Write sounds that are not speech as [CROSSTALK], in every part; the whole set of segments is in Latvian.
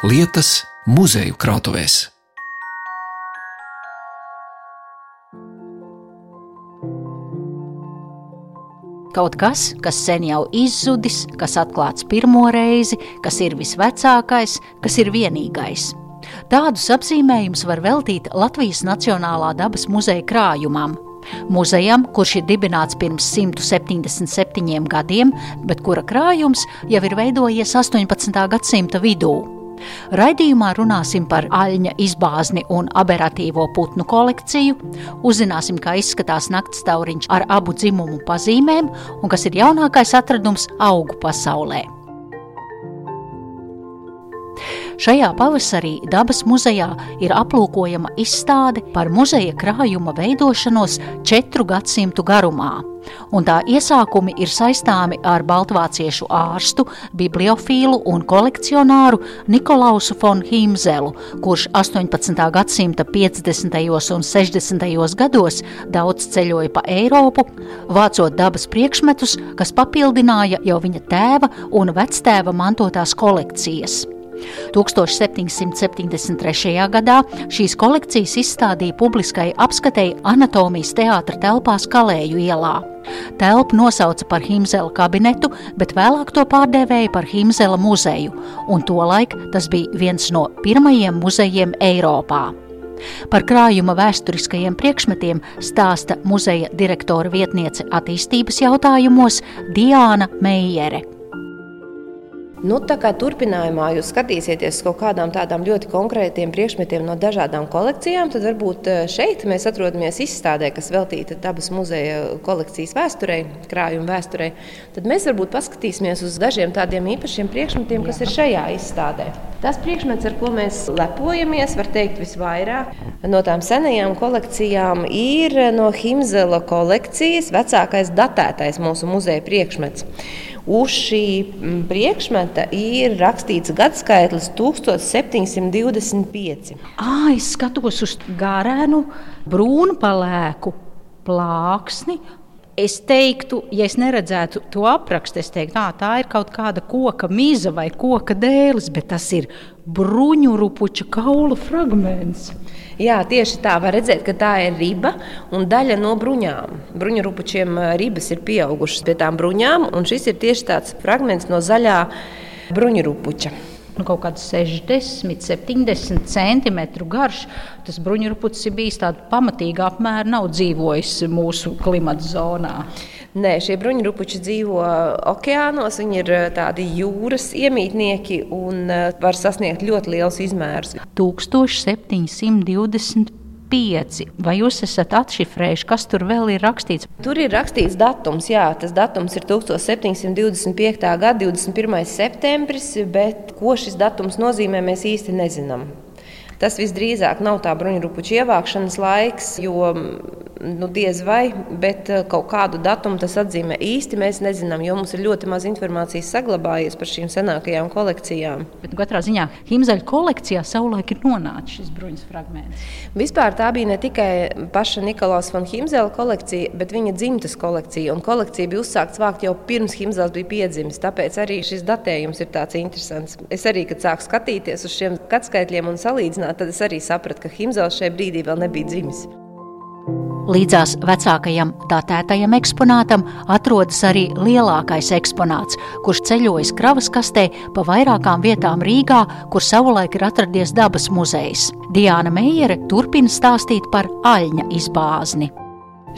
lietas muzeju krātuvēs. Kaut kas, kas sen jau izzudis, kas atklāts pirmo reizi, kas ir visvecākais, kas ir vienīgais. Tādus apzīmējumus var veltīt Latvijas Nacionālā dabas muzeja krājumam. Muzejam, kurš ir dibināts pirms 177 gadiem, bet kura krājums jau ir veidojies 18. gadsimta vidū. Raidījumā runāsim par aļņa izbāzni un aberatīvo putnu kolekciju, uzzināsim, kā izskatās nakts tauriņš ar abu dzimumu pazīmēm un kas ir jaunākais atradums augu pasaulē. Šajā pavasarī dabas muzejā ir aplūkojama izstāde par muzeja krājuma veidošanos četru gadsimtu garumā. Un tā iesākumi ir saistāmi ar baltvāciešu ārstu, bibliofīlu un kolekcionāru Nikolausu von Himzelu, kurš 18. gadsimta 50. un 60. gados daudz ceļoja pa Eiropu, vācot dabas priekšmetus, kas papildināja jau viņa tēva un vectēva mantotās kolekcijas. 1773. gadā šīs kolekcijas izstādīja publiskai apskatei anatomijas teātra telpās Kalēju ielā. Telpu nosauca par Himzela kabinetu, bet vēlāk to pārdēvēja par Himzela muzeju, un tolaik tas bija viens no pirmajiem muzejiem Eiropā. Par krājuma vēsturiskajiem priekšmetiem stāsta muzeja direktora vietniece attīstības jautājumos Diāna Meijere. Nu, tā kā turpinājumā jūs skatīsieties uz kaut kādām tādām ļoti konkrētiem priekšmetiem no dažādām kolekcijām, tad varbūt eh, šeit mēs atrodamies izstādē, kas veltīta dabas muzeja kolekcijas vēsturei, krājuma vēsturei. Tad mēs varbūt paskatīsimies uz dažiem tādiem īpašiem priekšmetiem, kas ir šajā izstādē. Tas priekšmets, ar ko mēs lepojamies, var teikt visvairāk no tām senajām kolekcijām, ir no Himzela kolekcijas vecākais datētais mūsu muzeja priekšmets. Uz šī priekšmeta ir rakstīts gadsimts 1725. Ah, es skatos uz gārēnu, brūnu palēku plāksni. Es teiktu, ja es neredzētu to aprakstu, es teiktu, tā, tā ir kaut kāda koka miza vai koka dēlis, bet tas ir bruņurupuča kaula fragments. Jā, tieši tā var redzēt, ka tā ir riba un daļa no bruņām. Bruņurupučiem ribas ir pieaugušas pie tām bruņām, un šis ir tieši tāds fragments no zaļā bruņurupuča nu, kaut kāds 60, 70 centimetru garš. Tas bruņurupucis ir bijis tāds pamatīgi apmērs, nav dzīvojis mūsu klimata zonā. Nē, šie bruņurupuči dzīvo uh, okeānos, viņi ir uh, tādi jūras iemītnieki un uh, var sasniegt ļoti liels izmērs. 1725. 5. Vai jūs esat atšifrējuši, kas tur vēl ir rakstīts? Tur ir rakstīts datums, jā, tas datums ir 1725. gada 21. septembris, bet ko šis datums nozīmē, mēs īsti nezinām. Tas visdrīzāk nav tā bruņurupuču ievākšanas laiks, jo nu, diez vai, bet eh, kaut kādu datumu tas atzīmē īsti. Mēs nezinām, jo mums ir ļoti maz informācijas saglabājies par šīm senākajām kolekcijām. Bet katrā ziņā Himzaļa kolekcijā savulaik ir nonācis šis bruņas fragments. Vispār tā bija ne tikai paša Nikolaus von Himzela kolekcija, bet viņa dzimtas kolekcija. Un kolekcija bija uzsākta vākt jau pirms Himzels bija piedzimis. Tāpēc arī šis datējums ir tāds interesants. Es arī, kad sāku skatīties uz šiem gadskaitļiem un salīdzināt, tad es arī sapratu, ka Himzels šajā brīdī vēl nebija dzimis. Līdzās vecākajam datētajam eksponātam atrodas arī lielākais eksponāts, kurš ceļojas kravas kastē pa vairākām vietām Rīgā, kur savulaik ir atradies dabas muzejs. Diana Meijere turpina stāstīt par aļņa izbāzni.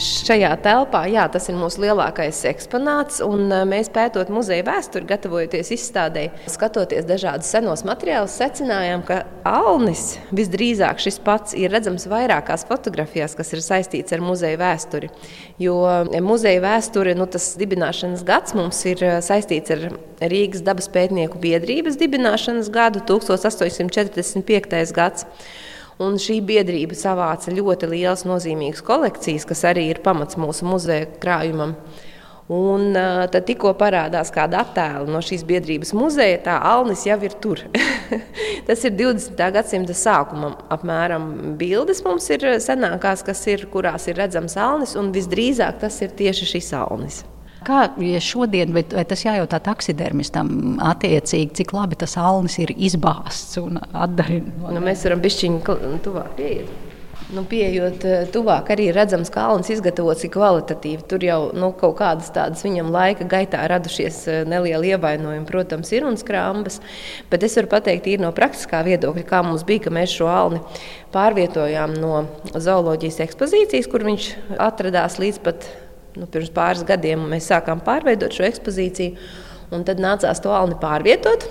Šajā telpā jā, tas ir mūsu lielākais eksponāts. Mēs pētot muzeja vēsturi, gatavojoties izstādē, skatoties dažādus senos materiālus, secinājām, ka Alnis visdrīzāk šis pats ir redzams vairākās fotografijās, kas ir saistīts ar muzeja vēsturi. Jo muzeja vēsture, nu, tas dibināšanas gads mums ir saistīts ar Rīgas dabas pētnieku biedrības dibināšanas gadu 1845. gads. Un šī biedrība savāca ļoti liels, nozīmīgs kolekcijas, kas arī ir pamats mūsu muzeja krājumam. Un uh, tad tikko parādās kāda attēla no šīs biedrības muzeja, tā Alnis jau ir tur. [LAUGHS] Tas ir 20. gadsimta sākumam. Apmēram bildes mums ir senākās, kas ir, kurās ir redzams Alnis, un visdrīzāk tas ir tieši šis Alnis. Kā ja šodien, vai, vai tas jājautā taksidermistam, attiecīgi, cik labi tas alnis ir izbāzts un atdarināts? Nu, mēs varam pišķiņu tuvāk pieiet. Nu, pieejot eh, tuvāk, arī redzams, ka Alans izgatavots kvalitatīvi. Tur jau nu, kaut kādas tādas viņam laika gaitā radušies eh, nelieli ievainojumi, protams, ir un skrāmas. Bet es varu pateikt, ir no praktiskā viedokļa, kā mums bija, ka mēs šo alni pārvietojām no zooloģijas ekspozīcijas, kur viņš atradās līdz pat nu, pirms pāris gadiem. Mēs sākām pārveidot šo ekspozīciju. Un tad nācās to alni pārvietot.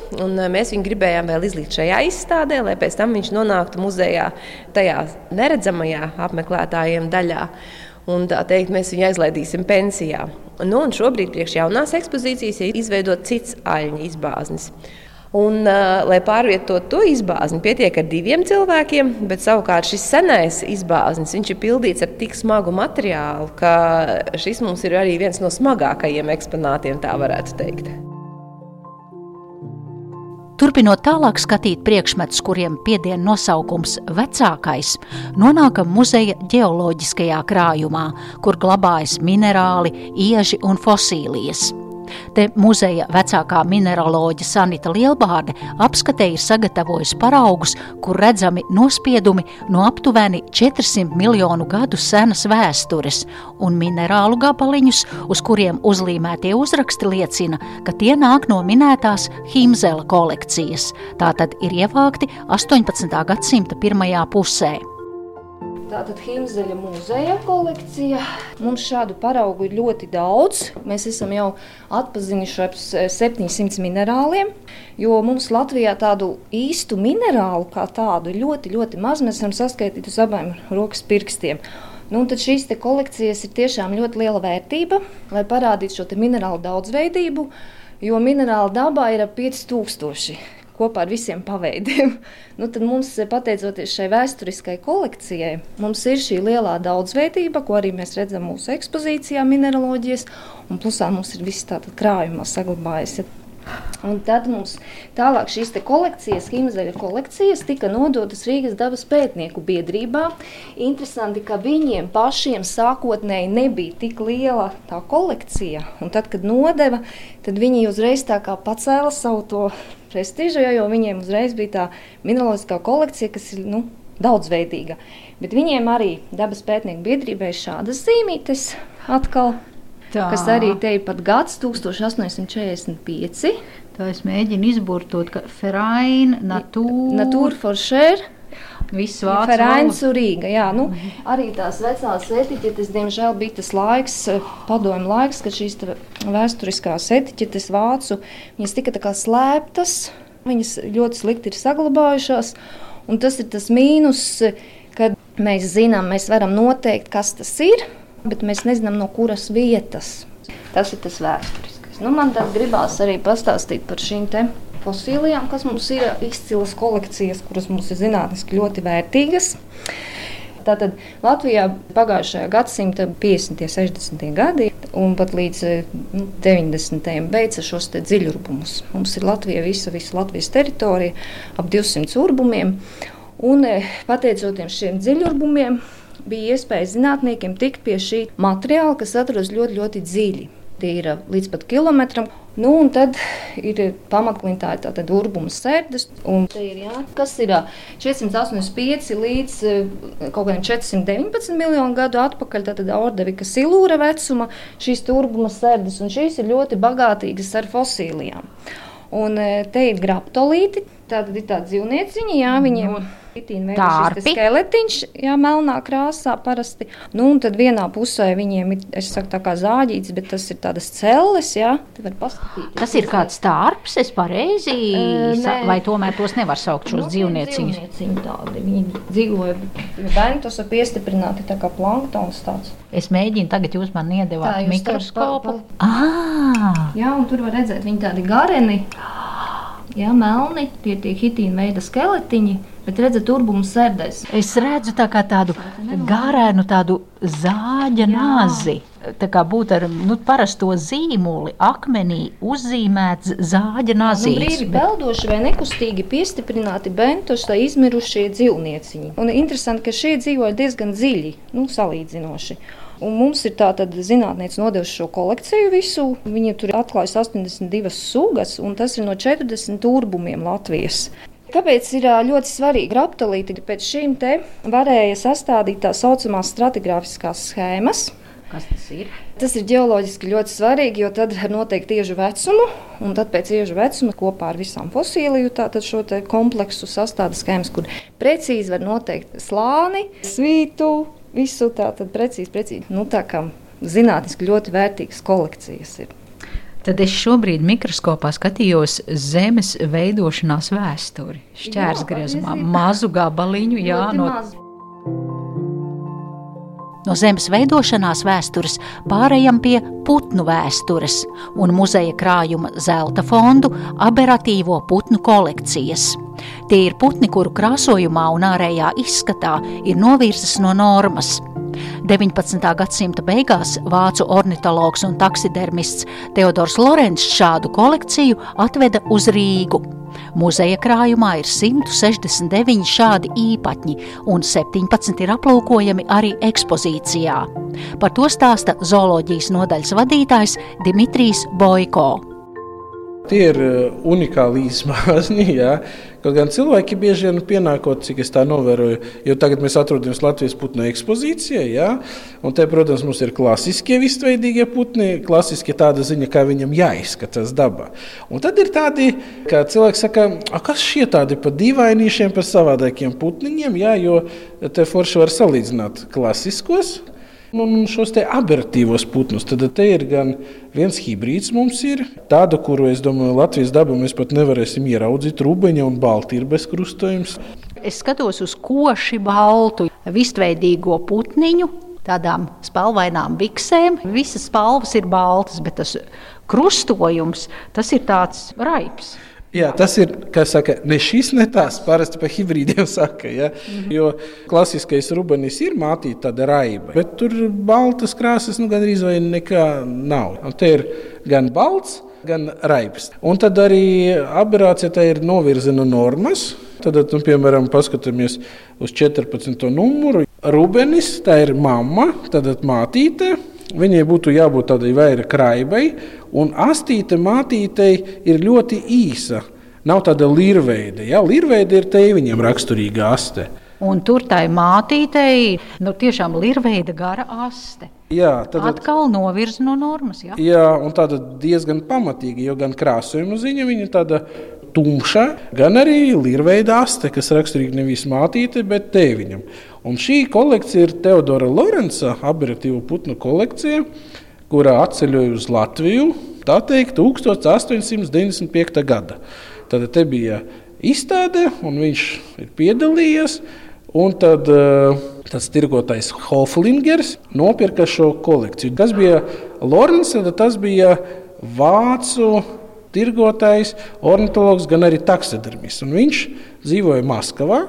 Mēs viņu gribējām vēl izlikt šajā izstādē, lai pēc tam viņš nonāktu muzejā, tajā neredzamajā apmeklētājiem daļā. Un, tā teikt, mēs viņu aizlaidīsim pensijā. Nu, šobrīd priekš jaunās ekspozīcijas ir izveidots cits aļņu izbāznis. Un, uh, lai pārvietotu to izbāzni, pietiek ar diviem cilvēkiem, bet savukārt šis senais izbāznis ir pildīts ar tik smagu materiālu, ka šis mums ir arī viens no smagākajiem eksponātiem, tā varētu teikt. Turpinot tālāk skatīt priekšmetus, kuriem piediena nosaukums vecākais, nonākam muzeja ģeoloģiskajā krājumā, kur glabājas minerāli, ieži un fosīlijas. Te muzeja vecākā mineraloģija Sanita Lielbārde apskatē ir sagatavojusi paraugus, kur redzami nospiedumi no aptuveni 400 miljonu gadu senas vēstures un minerālu gabaliņus, uz kuriem uzlīmētie uzraksti liecina, ka tie nāk no minētās Himzela kolekcijas. Tātad ir ievākti 18. gadsimta pirmajā pusē. Tātad Himzeļa muzeja kolekcija. Mums šādu paraugu ir ļoti daudz. Mēs esam jau atpazinuši ap 700 minerāliem, jo mums Latvijā tādu īstu minerālu kā tādu ļoti, ļoti maz. Mēs varam saskaitīt uz abiem rokas pirkstiem. Nu, tad šīs kolekcijas ir tiešām ļoti liela vērtība, lai parādītu šo minerālu daudzveidību, jo minerāla dabā ir ap 5000 kopā ar visiem paveidiem. [LAUGHS] nu, tad mums, pateicoties šai vēsturiskai kolekcijai, mums ir šī lielā daudzveidība, ko arī mēs redzam mūsu ekspozīcijā, mineraloģijas, un plusā mums ir viss tāds krājumā saglabājies. Un tad mums tālāk šīs kolekcijas, Himzaļa kolekcijas, tika nodotas Rīgas dabas pētnieku biedrībā. Interesanti, ka viņiem pašiem sākotnēji nebija tik liela tā kolekcija. Un tad, kad nodeva, tad viņi uzreiz tā kā pacēla savu to prestižu, jo viņiem uzreiz bija tā mineraloģiskā kolekcija, kas ir nu, daudzveidīga. Bet viņiem arī dabas pētnieku biedrībai šādas zīmītes atkal Tā. kas arī te ir pat gads 1845. Tā es mēģinu izburtot, ka Ferraina, Natūra, Natūra Foršēra. Viss vārds Ferāns Rīga. Jā, nu. Arī tās vecās etiķetes, diemžēl, bija tas laiks, padomju laiks, kad šīs vēsturiskās etiķetes vācu, viņas tika tā kā slēptas, viņas ļoti slikti ir saglabājušās, un tas ir tas mīnus, kad mēs zinām, mēs varam noteikt, kas tas ir, bet mēs nezinām, no kuras vietas. Tas ir tas vēsturiskais. Nu, man tad gribās arī pastāstīt par šīm fosilijām, kas mums ir izcilas kolekcijas, kuras mums ir zinātniski ļoti vērtīgas. Tātad Latvijā pagājušajā gadsimta 50. un 60. gadi un pat līdz nu, 90. beidza šos dziļurbumus. Mums ir Latvija, visa, visa Latvijas teritorija, ap 200 urbumiem. Un eh, pateicoties šiem dziļurbumiem, bija iespēja zinātniekiem tikt pie šī materiāla, kas atrodas ļoti, ļoti dziļi. Tie ir līdz pat kilometram. Nu, un tad ir pamatklintā tātad urbuma sērdes. Ir, jā, kas ir 485 līdz kaut kādiem 419 miljonu gadu atpakaļ. Tātad ordevika silūra vecuma šīs urbuma sērdes. Un šīs ir ļoti bagātīgas ar fosīlijām. Un te ir graptolīti, tātad ir tāda dzīvnieciņa, jā, viņiem. Tā ir skeletiņš, jā, melnā krāsā parasti. Nu, un tad vienā pusē viņiem ir, es saku, tā kā zāģīts, bet tas ir tādas celles, jā. Tas ir kāds tārps, es pareizi, uh, vai tomēr tos nevar saukt šos nu, dzīvnieciņus? Dzīvnieciņi tādi, viņi dzīvoja, bērni tos ir piestiprināti tā kā planktons tāds. Es mēģinu, tagad jūs man iedevāt mikroskopu. Pa, pa... Ah! Jā, un tur var redzēt, viņi tādi gareni. [GASPS] Jā, melni, tie ir hitīna veida skeletiņi. Bet redzat, turbumu sērdēs. Es redzu tā tādu garēnu, tādu zāģa nāzi. Tā kā būtu ar nu, parasto zīmoli, akmenī uzzīmēts zāģa nāzīts. Nu, brīvi bet... peldoši vai nekustīgi piestiprināti bentoši, tā izmirušie dzīvnieciņi. Un interesanti, ka šie dzīvoja diezgan dziļi, nu, salīdzinoši. Un mums ir tāda zinātnēca nodevusi šo kolekciju visu. Viņa tur ir atklājusi 82 sugas, un tas ir no 40 turbumiem Latvijas. Tāpēc ir ļoti svarīgi raptolīti. Pēc šīm te varēja sastādīt tā saucamās stratigrāfiskās schēmas. Kas tas ir? Tas ir ģeoloģiski ļoti svarīgi, jo tad var noteikt tieši vecumu, un tad pēc tieši vecuma kopā ar visām fosiliju šo kompleksu sastāvdaļu schēmas, kur precīzi var noteikt slāni, svītu, visu tādu precīzi, precīzi. Nu, tā kā zinātniski ļoti vērtīgas kolekcijas ir. Tad es šobrīd mikroskopā skatījos zemes veidošanās vēsturi. Šķērsgriezumā mazu gabaliņu, [LAUGHS] jā, no mazu. No zemes veidošanās vēstures pārējām pie putnu vēstures un muzeja krājuma zelta fondu aberatīvo putnu kolekcijas. Tie ir putni, kuru krāsojumā un ārējā izskatā ir novirzes no normas. 19. gadsimta beigās vācu ornitologs un taksidermists Teodors Lorents šādu kolekciju atveda uz Rīgu. Muzeja krājumā ir 169 šādi īpatņi, un 17 ir aplūkojami arī ekspozīcijā. Par to stāsta zooloģijas nodaļas vadītājs Dimitrijs Boiko. Tie ir uh, unikāli izmaiņi. [LAUGHS] Ja? Kaut gan cilvēki bieži vien pienākot, cik es tā novēroju, jo tagad mēs atrodamies Latvijas putnu ekspozīcijā. Ja? Un te, protams, mums ir klasiskie visveidīgie putni, klasiski tāda ziņa, kā viņam jāizskatās dabā. Un tad ir tādi, kā cilvēki saka, kas šie tādi pa dīvainīšiem, pa savādākiem putniņiem, ja? jo te forši var salīdzināt klasiskos un šos aberatīvos putnus. Tad te ir gan viens hibrīds, mums ir tāda, kuru es domāju, Latvijas dabā mēs pat nevarēsim ieraudzīt. Rūbeņa un balti ir bez krustojums. Es skatos uz koši baltu, vistveidīgo putniņu, tādām spalvainām biksēm. Visas spalvas ir baltas, bet tas krustojums tas ir tāds raips. Jā, tas ir saka, ne šis, ne tas. Parasti par hibrīdiem [LAUGHS] saka, ja? mm -hmm. jo klasiskais rubenis ir mātīta tāda raiba, bet tur baltas krāsas nu, gandrīz vai nekā nav. Un te ir gan balts, gan raibs. Un tad arī aberācija ir novirza no normas. Tad, nu, piemēram, paskatāmies uz 14. numuru. Rubenis, tā ir mamma, tad mātīte. Viņai būtu jābūt tādai vairāk kraibai, un astīte mātītei ir ļoti īsa. Nav tāda līnija. Ja? Līnija ir tēviņam raksturīga aste. Un tur tai mātītei nu, tiešām ir veida gara aste. Jā, tad atkal novirza no normas. Jā, jā un tāda diezgan pamatīga, jo gan krāsojuma ziņa ir tāda tumša, gan arī līnija aste, kas raksturīga nevis mātīte, bet tēviņam. Un šī kolekcija ir Teodora Lorenza aberatīvu putnu kolekcija, kurā atceļoja uz Latviju, tā teikt, 1895. gada. Tad te bija izstāde, un viņš ir piedalījies. Un tad uh, tas tirgotājs Hoflingers nopirka šo kolekciju. Kas bija Lorence, tas bija vācu tirgotājs, ornitologs, gan arī taksidermists. Viņš dzīvoja Maskavā.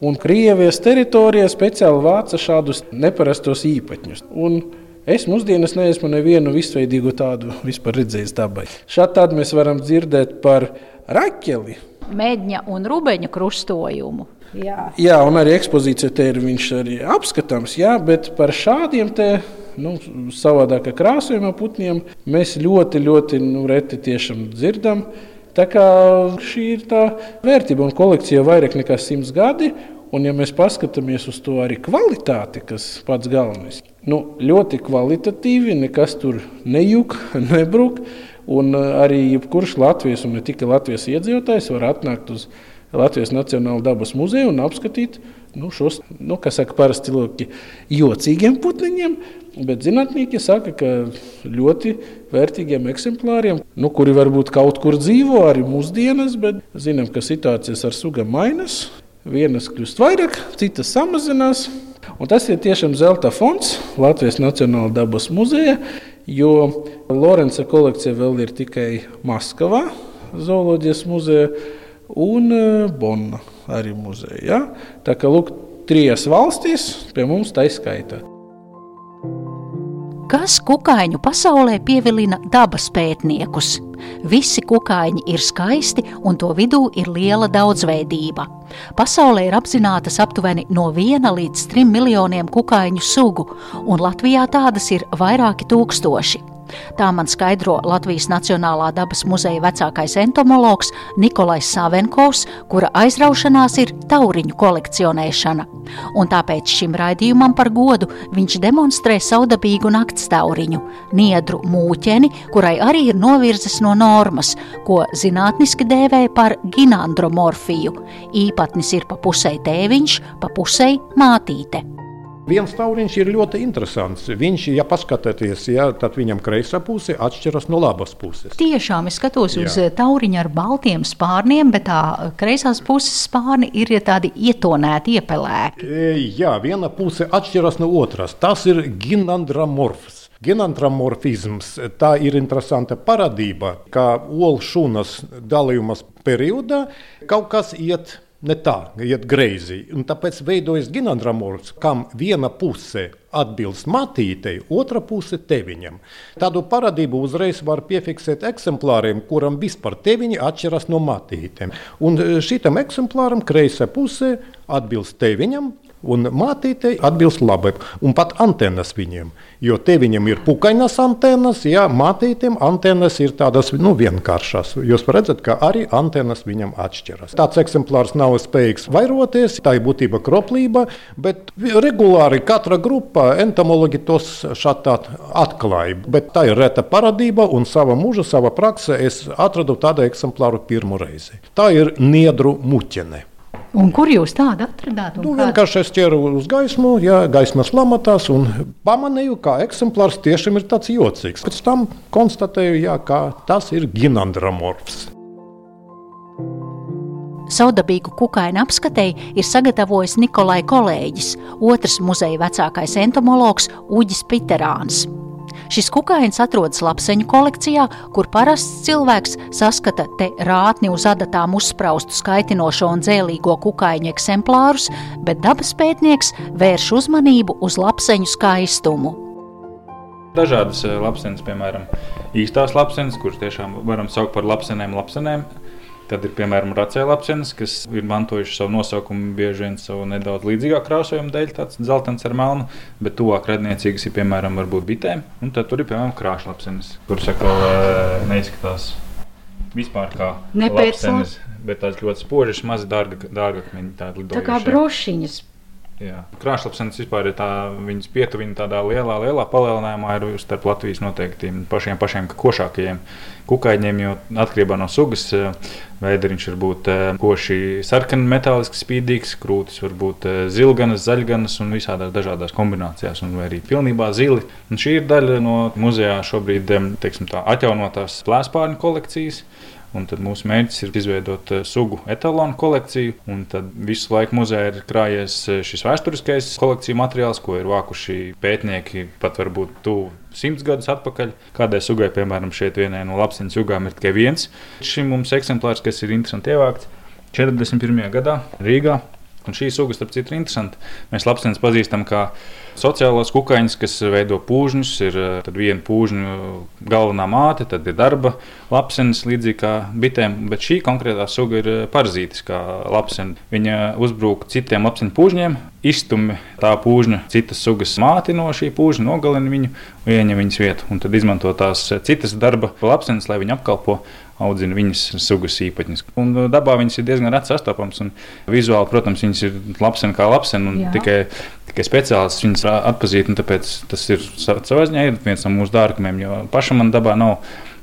Un Krievijas teritorijā speciāli vāca šādus neparastos īpaņus. Un Es mūsdienās neesmu nevienu visveidīgu tādu vispār redzējis dabai. Šādi mēs varam dzirdēt par raķeli. Mēģņa un rubeņa krustojumu. Jā. jā, un arī ekspozīcija te ir viņš arī apskatāms, jā, bet par šādiem te nu, savādākā krāsojuma putniem mēs ļoti, ļoti nu, reti tiešām dzirdam. Tā kā šī ir tā vērtība un kolekcija vairāk nekā simts gadi. Un, ja mēs paskatāmies uz to arī kvalitāti, kas pats galvenais, nu, ļoti kvalitatīvi, nekas tur nejuk, [LAUGHS] nebruk. Un uh, arī jebkurš Latvijas un ne tikai Latvijas iedzīvotājs var atnākt uz Latvijas Nacionālo dabas muzeju un apskatīt nu, šos, nu, kā saka, parasti cilvēki, jocīgiem putniņiem. Bet zinātnieki saka, ka ļoti vērtīgiem eksemplāriem, nu, kuri varbūt kaut kur dzīvo arī mūsdienas, bet zinām, ka situācijas ar sugām mainās. Vienas kļūst vairāk, citas samazinās. Un tas ir tiešām zelta fonds Latvijas Nacionālajā dabas muzejā, jo Lorenza kolekcija vēl ir tikai Maskavā, Zooloģijas muzejā un eh, Bonna arī muzejā. Ja? Tā kā lūk, trīs valstīs pie mums tā izskaitā. Kas kukaiņu pasaulē pievilina dabas pētniekus? Visi kukaiņi ir skaisti, un to vidū ir liela daudzveidība. Pasaulē ir apzinātas aptuveni no 1 līdz 3 miljoniem kukaiņu sugu, un Latvijā tādas ir vairāki tūkstoši. Tā man skaidro Latvijas Nacionālā dabas muzeja vecākais entomologs Nikolais Savenkovs, kura aizraušanās ir tauriņu kolekcionēšana. Un tāpēc šim raidījumam par godu viņš demonstrē saudabīgu naktstauriņu, niedru mūķeni, kurai arī ir novirzes no normas, ko zinātniski dēvē par ginandromorfiju. Īpatnis ir pa pusei tēviņš, pa pusei mātīte. Viens tauriņš ir ļoti interesants. Viņš, ja paskatāties, ja, tad viņam kreisā puse atšķiras no labas puses. Tiešām es skatos Jā. uz eh, tauriņu ar baltiem spārniem, bet tā kreisās puses spārni ir tādi ietonēti, iepelēti. E, jā, viena puse atšķiras no otras. Tas ir ginandramorfs. Genantramorfisms tā ir interesanta parādība, ka olu šūnas dalījuma periodā kaut kas iet ne tā, iet greizi. Un tāpēc veidojas ginandramorfs, kam viena puse atbilst matītei, otra puse teviņam. Tādu parādību uzreiz var piefiksēt eksemplāriem, kuram vispār teviņi atšķiras no matītēm. Un šitam eksemplāram kreisā pusē atbilst teviņam, Un mātītei atbilst labi, un pat antenas viņiem. Jo te viņam ir pukainas antenas, ja mātītēm antenas ir tādas nu, vienkāršas. Jūs redzat, ka arī antenas viņam atšķiras. Tāds eksemplārs nav spējīgs vairoties, tā ir būtība kroplība, bet regulāri katra grupa entomologi tos šādi atklāja. Bet tā ir reta parādība, un sava mūža, sava prakse es atradu tādu eksemplāru pirmo reizi. Tā ir niedru muķene. Un kur jūs tādu atradāt? Nu, vienkārši es ķeru uz gaismu, jā, gaismas lamatās un pamanīju, ka eksemplārs tiešām ir tāds jocīgs. Pēc tam konstatēju, jā, ka tas ir ginandramorfs. Saudabīgu kukainu apskatēji ir sagatavojis Nikolai kolēģis, otrs muzeja vecākais entomologs Uģis Piterāns. Šis kukains atrodas lapseņu kolekcijā, kur parasts cilvēks saskata te rātni uz adatām uzspraustu skaitinošo un dzēlīgo kukaiņu eksemplārus, bet dabas pētnieks vērš uzmanību uz lapseņu skaistumu. Dažādas eh, lapsenes, piemēram, īstās lapsenes, kuras tiešām varam saukt par lapsenēm, lapsenēm Tad ir piemēram racēlapsenes, kas ir mantojuši savu nosaukumu bieži vien savu nedaudz līdzīgā krāsojuma dēļ, tāds dzeltens ar melnu, bet tuvāk radniecīgas ir piemēram bitēm. Un tad tur ir piemēram krāšlapsenes, kuras atkal eh, neizskatās vispār kā lapsenes, bet tās ļoti spožas, mazi dārga, dārgakmeņi. Tā kā brošiņas Krāšlapsenes vispār ir tā, viņas pietuvina tādā lielā, lielā palielinājumā ir starp Latvijas noteikti pašiem, pašiem košākajiem kukaiņiem, jo atkarībā no sugas eh, veidariņš var būt eh, koši sarkani, metāliski spīdīgs, krūtis var būt eh, zilganas, zaļganas un visādās dažādās kombinācijās, un arī pilnībā zili. Un šī ir daļa no muzejā šobrīd teiksim, tā, atjaunotās plēspārņu kolekcijas. Un tad mūsu mērķis ir izveidot eh, sugu etalonu kolekciju. Tad visu laiku muzejā ir krājies eh, šis vēsturiskais kolekciju materiāls, ko ir vākuši pētnieki pat varbūt tuvu simts gadus atpakaļ. Kādai sugai, piemēram, šeit vienai no lapsiņu sugām ir tikai viens. Šim mums eksemplārs, kas ir interesanti ievākts 41. gadā Rīgā. Un šī suga, starp citu, ir interesanta. Mēs lapsenes pazīstam kā sociālos kukaiņus, kas veido pūžņus. Ir eh, viena pūžņu galvenā māte, tad ir darba lapsenes, līdzīgi kā bitēm. Bet šī konkrētā suga ir eh, parazītiskā lapsene. Viņa uzbrūk citiem lapseņu pūžņiem, izstumj tā pūžņa citas sugas māti no šī pūžņa, nogalina viņu un ieņem viņas vietu. Un tad izmanto tās citas darba lapsenes, lai viņu apkalpo audzina viņas sugas īpatņus. Un uh, dabā viņas ir diezgan reti sastopamas. Vizuāli, protams, viņas ir lapsena kā lapsena. Tikai, tikai speciālists viņas atpazīt. Tāpēc tas ir savā ziņā ir viens no mūsu dārgumiem. Jo pašam man dabā nav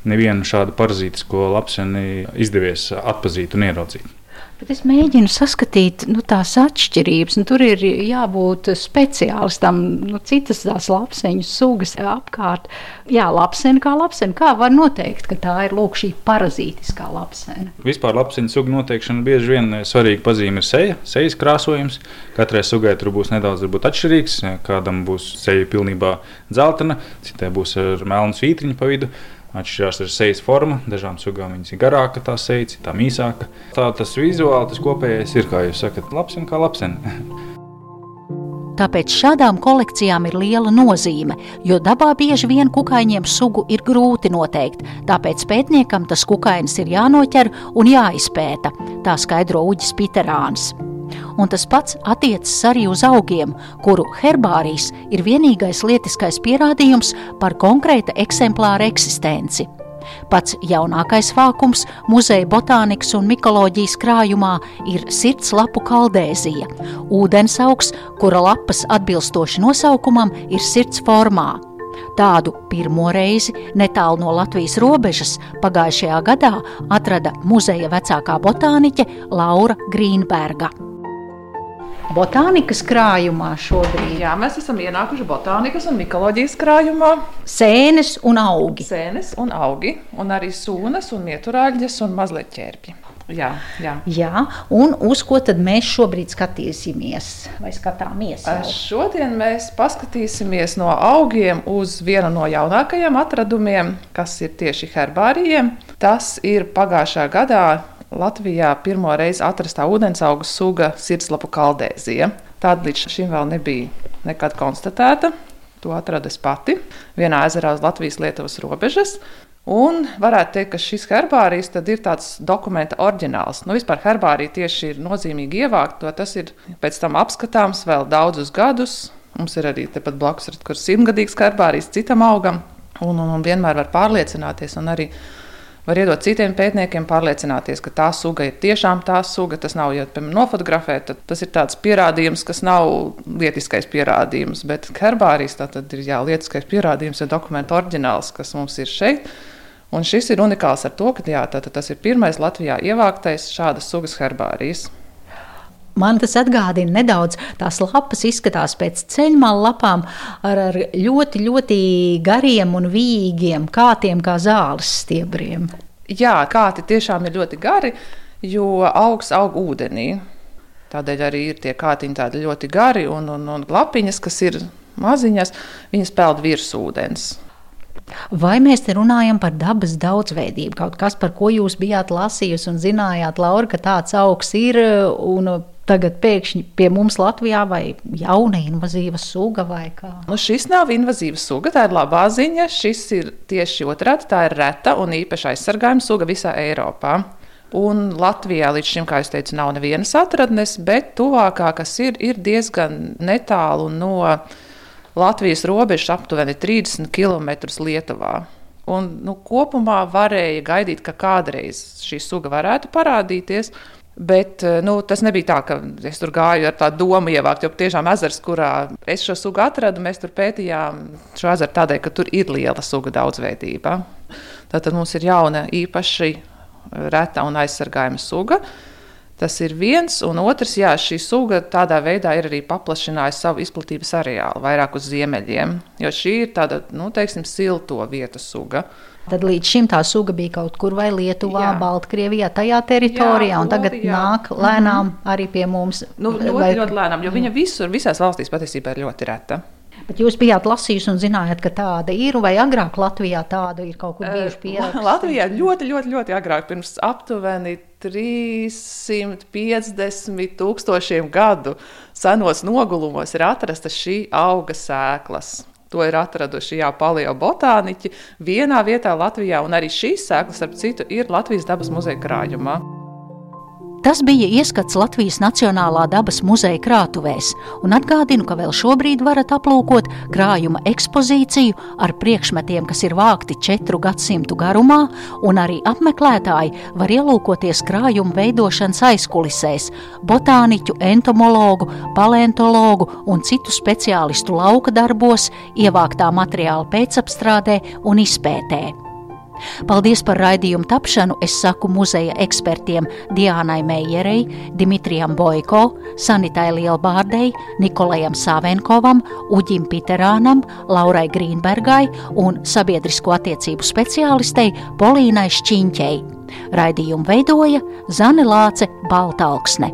nevienu šādu parazītisko lapseni izdevies atpazīt un ieraudzīt. Bet es mēģinu saskatīt nu, tās atšķirības. Nu, tur ir jābūt speciālistam, nu, citas tās lapseņu sugas apkārt. Jā, lapsena kā lapsena. Kā var noteikt, ka tā ir lūk, šī parazītiskā lapsena? Vispār lapseņu sugu noteikšana bieži vien svarīga pazīme ir seja, sejas krāsojums. Katrai sugai tur būs nedaudz atšķirīgs. Kādam būs seja pilnībā dzeltena, citai būs ar melnu svītriņu pa vidu. Atšķirās ar sejas formu. Dažām sugām viņas ir garāka, tā seja, citām īsāka. Tā tas vizuāli, tas kopējais ir, kā jūs sakat, labs un kā labs. [LAUGHS] Tāpēc šādām kolekcijām ir liela nozīme, jo dabā bieži vien kukaiņiem sugu ir grūti noteikt, tāpēc pētniekam tas kukainis ir jānoķer un jāizpēta, tā skaidro Uģis Piterāns. Un tas pats attiecas arī uz augiem, kuru herbārijas ir vienīgais lietiskais pierādījums par konkrēta eksemplāra eksistenci. Pats jaunākais vākums muzeja botānikas un mikoloģijas krājumā ir sirdslapu kaldēzija, ūdensaugs, kura lapas atbilstoši nosaukumam ir sirds formā. Tādu pirmo reizi netālu no Latvijas robežas pagājušajā gadā atrada muzeja vecākā botāniķe Laura Grīnberga. Botānikas krājumā šobrīd Jā, mēs esam ienākuši botānikas un mikoloģijas krājumā. sēnes un augi. Sēnes un augi, un arī sūnas un mieturāļģes un mazliet ķērpji. Jā, jā. Jā, un uz ko tad mēs šobrīd skatīsimies? Vai skatāmies? Jau? Šodien mēs paskatīsimies no augiem uz vienu no jaunākajiem atradumiem, kas ir tieši herbārijiem. Tas ir pagājušā gadā Latvijā pirmo reizi atrastā ūdensauga suga sirdslapu kaldēzija. Tāda līdz šim vēl nebija nekad konstatēta. To atradu es pati vienā ezerā uz Latvijas-Lietuvas robežas. Un varētu teikt, ka šis herbārijs ir tāds dokumenta oriģināls. Nu, vispār herbārija tieši ir nozīmīgi ievākt, to tas ir pēc tam apskatāms vēl daudzus gadus. Mums ir arī tepat blakus ir simtgadīgs herbārijs citam augam, un, un, un vienmēr var pārliecināties un arī var iedot citiem pētniekiem, pārliecināties, ka tā suga ir tiešām tā suga. Tas nav, ja piemēram, nofotografēt, tas ir tāds pierādījums, kas nav lietiskais pierādījums. Bet herbārijas tad ir jā, lietiskais pierādījums, ir dokumenta oriģināls, kas mums ir šeit. Un šis ir unikāls ar to, ka jā, tas ir pirmais Latvijā ievāktais šādas sugas herbārijas. Man tas atgādina nedaudz, tās lapas izskatās pēc ceļmalu lapām ar, ar ļoti, ļoti gariem un vīgiem kātiem, kā zāles stiebriem. Jā, kāti tiešām ir ļoti gari, jo augs aug ūdenī. Tādēļ arī ir tie kātiņi tādi ļoti gari un, un, un lapiņas, kas ir maziņas, viņas peld virs ūdens. Vai mēs te runājam par dabas daudzveidību? Kaut kas, par ko jūs bijāt lasījusi un zinājāt, Laura, ka tāds augs ir un tagad pēkšņi pie mums Latvijā vai jauna invazīva suga vai kā? Nu, šis nav invazīva suga, tā ir labā ziņa. Šis ir tieši otrādi, tā ir reta un īpaši aizsargājuma suga visā Eiropā. Un Latvijā līdz šim, kā jau teicu, nav nevienas atradnes, bet tuvākā, kas ir, ir diezgan netālu no Latvijas robežas aptuveni 30 km Lietuvā. Un, nu, kopumā varēja gaidīt, ka kādreiz šī suga varētu parādīties. Bet nu, tas nebija tā, ka es tur gāju ar tādu domu ievākt, jo tiešām ezers, kurā es šo sugu atradu, mēs tur pētījām šo ezeru tādēļ, ka tur ir liela suga daudzveidība. Tātad mums ir jauna, īpaši reta un aizsargājama suga. Tas ir viens, un otrs, jā, šī suga tādā veidā ir arī paplašinājusi savu izplatības areālu vairāk uz ziemeļiem, jo šī ir tāda, nu, teiksim, silto vietu suga. Tad līdz šim tā suga bija kaut kur vai Lietuvā, jā. Baltkrievijā, tajā teritorijā, jā, un tagad jā. nāk lēnām mm -hmm. arī pie mums. Nu, ļoti, vai... ļoti lēnām, jo viņa visur, visās valstīs patiesībā ir ļoti reta. Bet jūs bijāt lasījuši un zinājāt, ka tāda ir, vai agrāk Latvijā tāda ir kaut kur bijuši [LAUGHS] pieraksti? Latvijā ļoti, ļoti, ļoti agrāk, pirms aptuveni 350 tūkstošiem gadu senos nogulumos ir atrasta šī auga sēklas. To ir atraduši jā, paleobotāniķi vienā vietā Latvijā, un arī šīs sēklas, starp citu, ir Latvijas dabas muzeja krājumā. Tas bija ieskats Latvijas Nacionālā dabas muzeja krātuvēs, un atgādinu, ka vēl šobrīd varat aplūkot krājuma ekspozīciju ar priekšmetiem, kas ir vākti četru gadsimtu garumā, un arī apmeklētāji var ielūkoties krājuma veidošanas aizkulisēs, botāniķu, entomologu, paleontologu un citu speciālistu lauka darbos, ievāktā materiāla pēcapstrādē un izpētē. Paldies par raidījumu tapšanu es saku muzeja ekspertiem Diānai Meijerei, Dimitrijam Boiko, Sanitai Lielbārdei, Nikolajam Savenkovam, Uģim Piterānam, Laurai Grīnbergai un sabiedrisko attiecību speciālistei Polīnai Šķiņķei. Raidījumu veidoja Zane Lāce Baltalksne.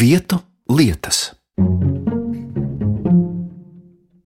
Vietu lietas.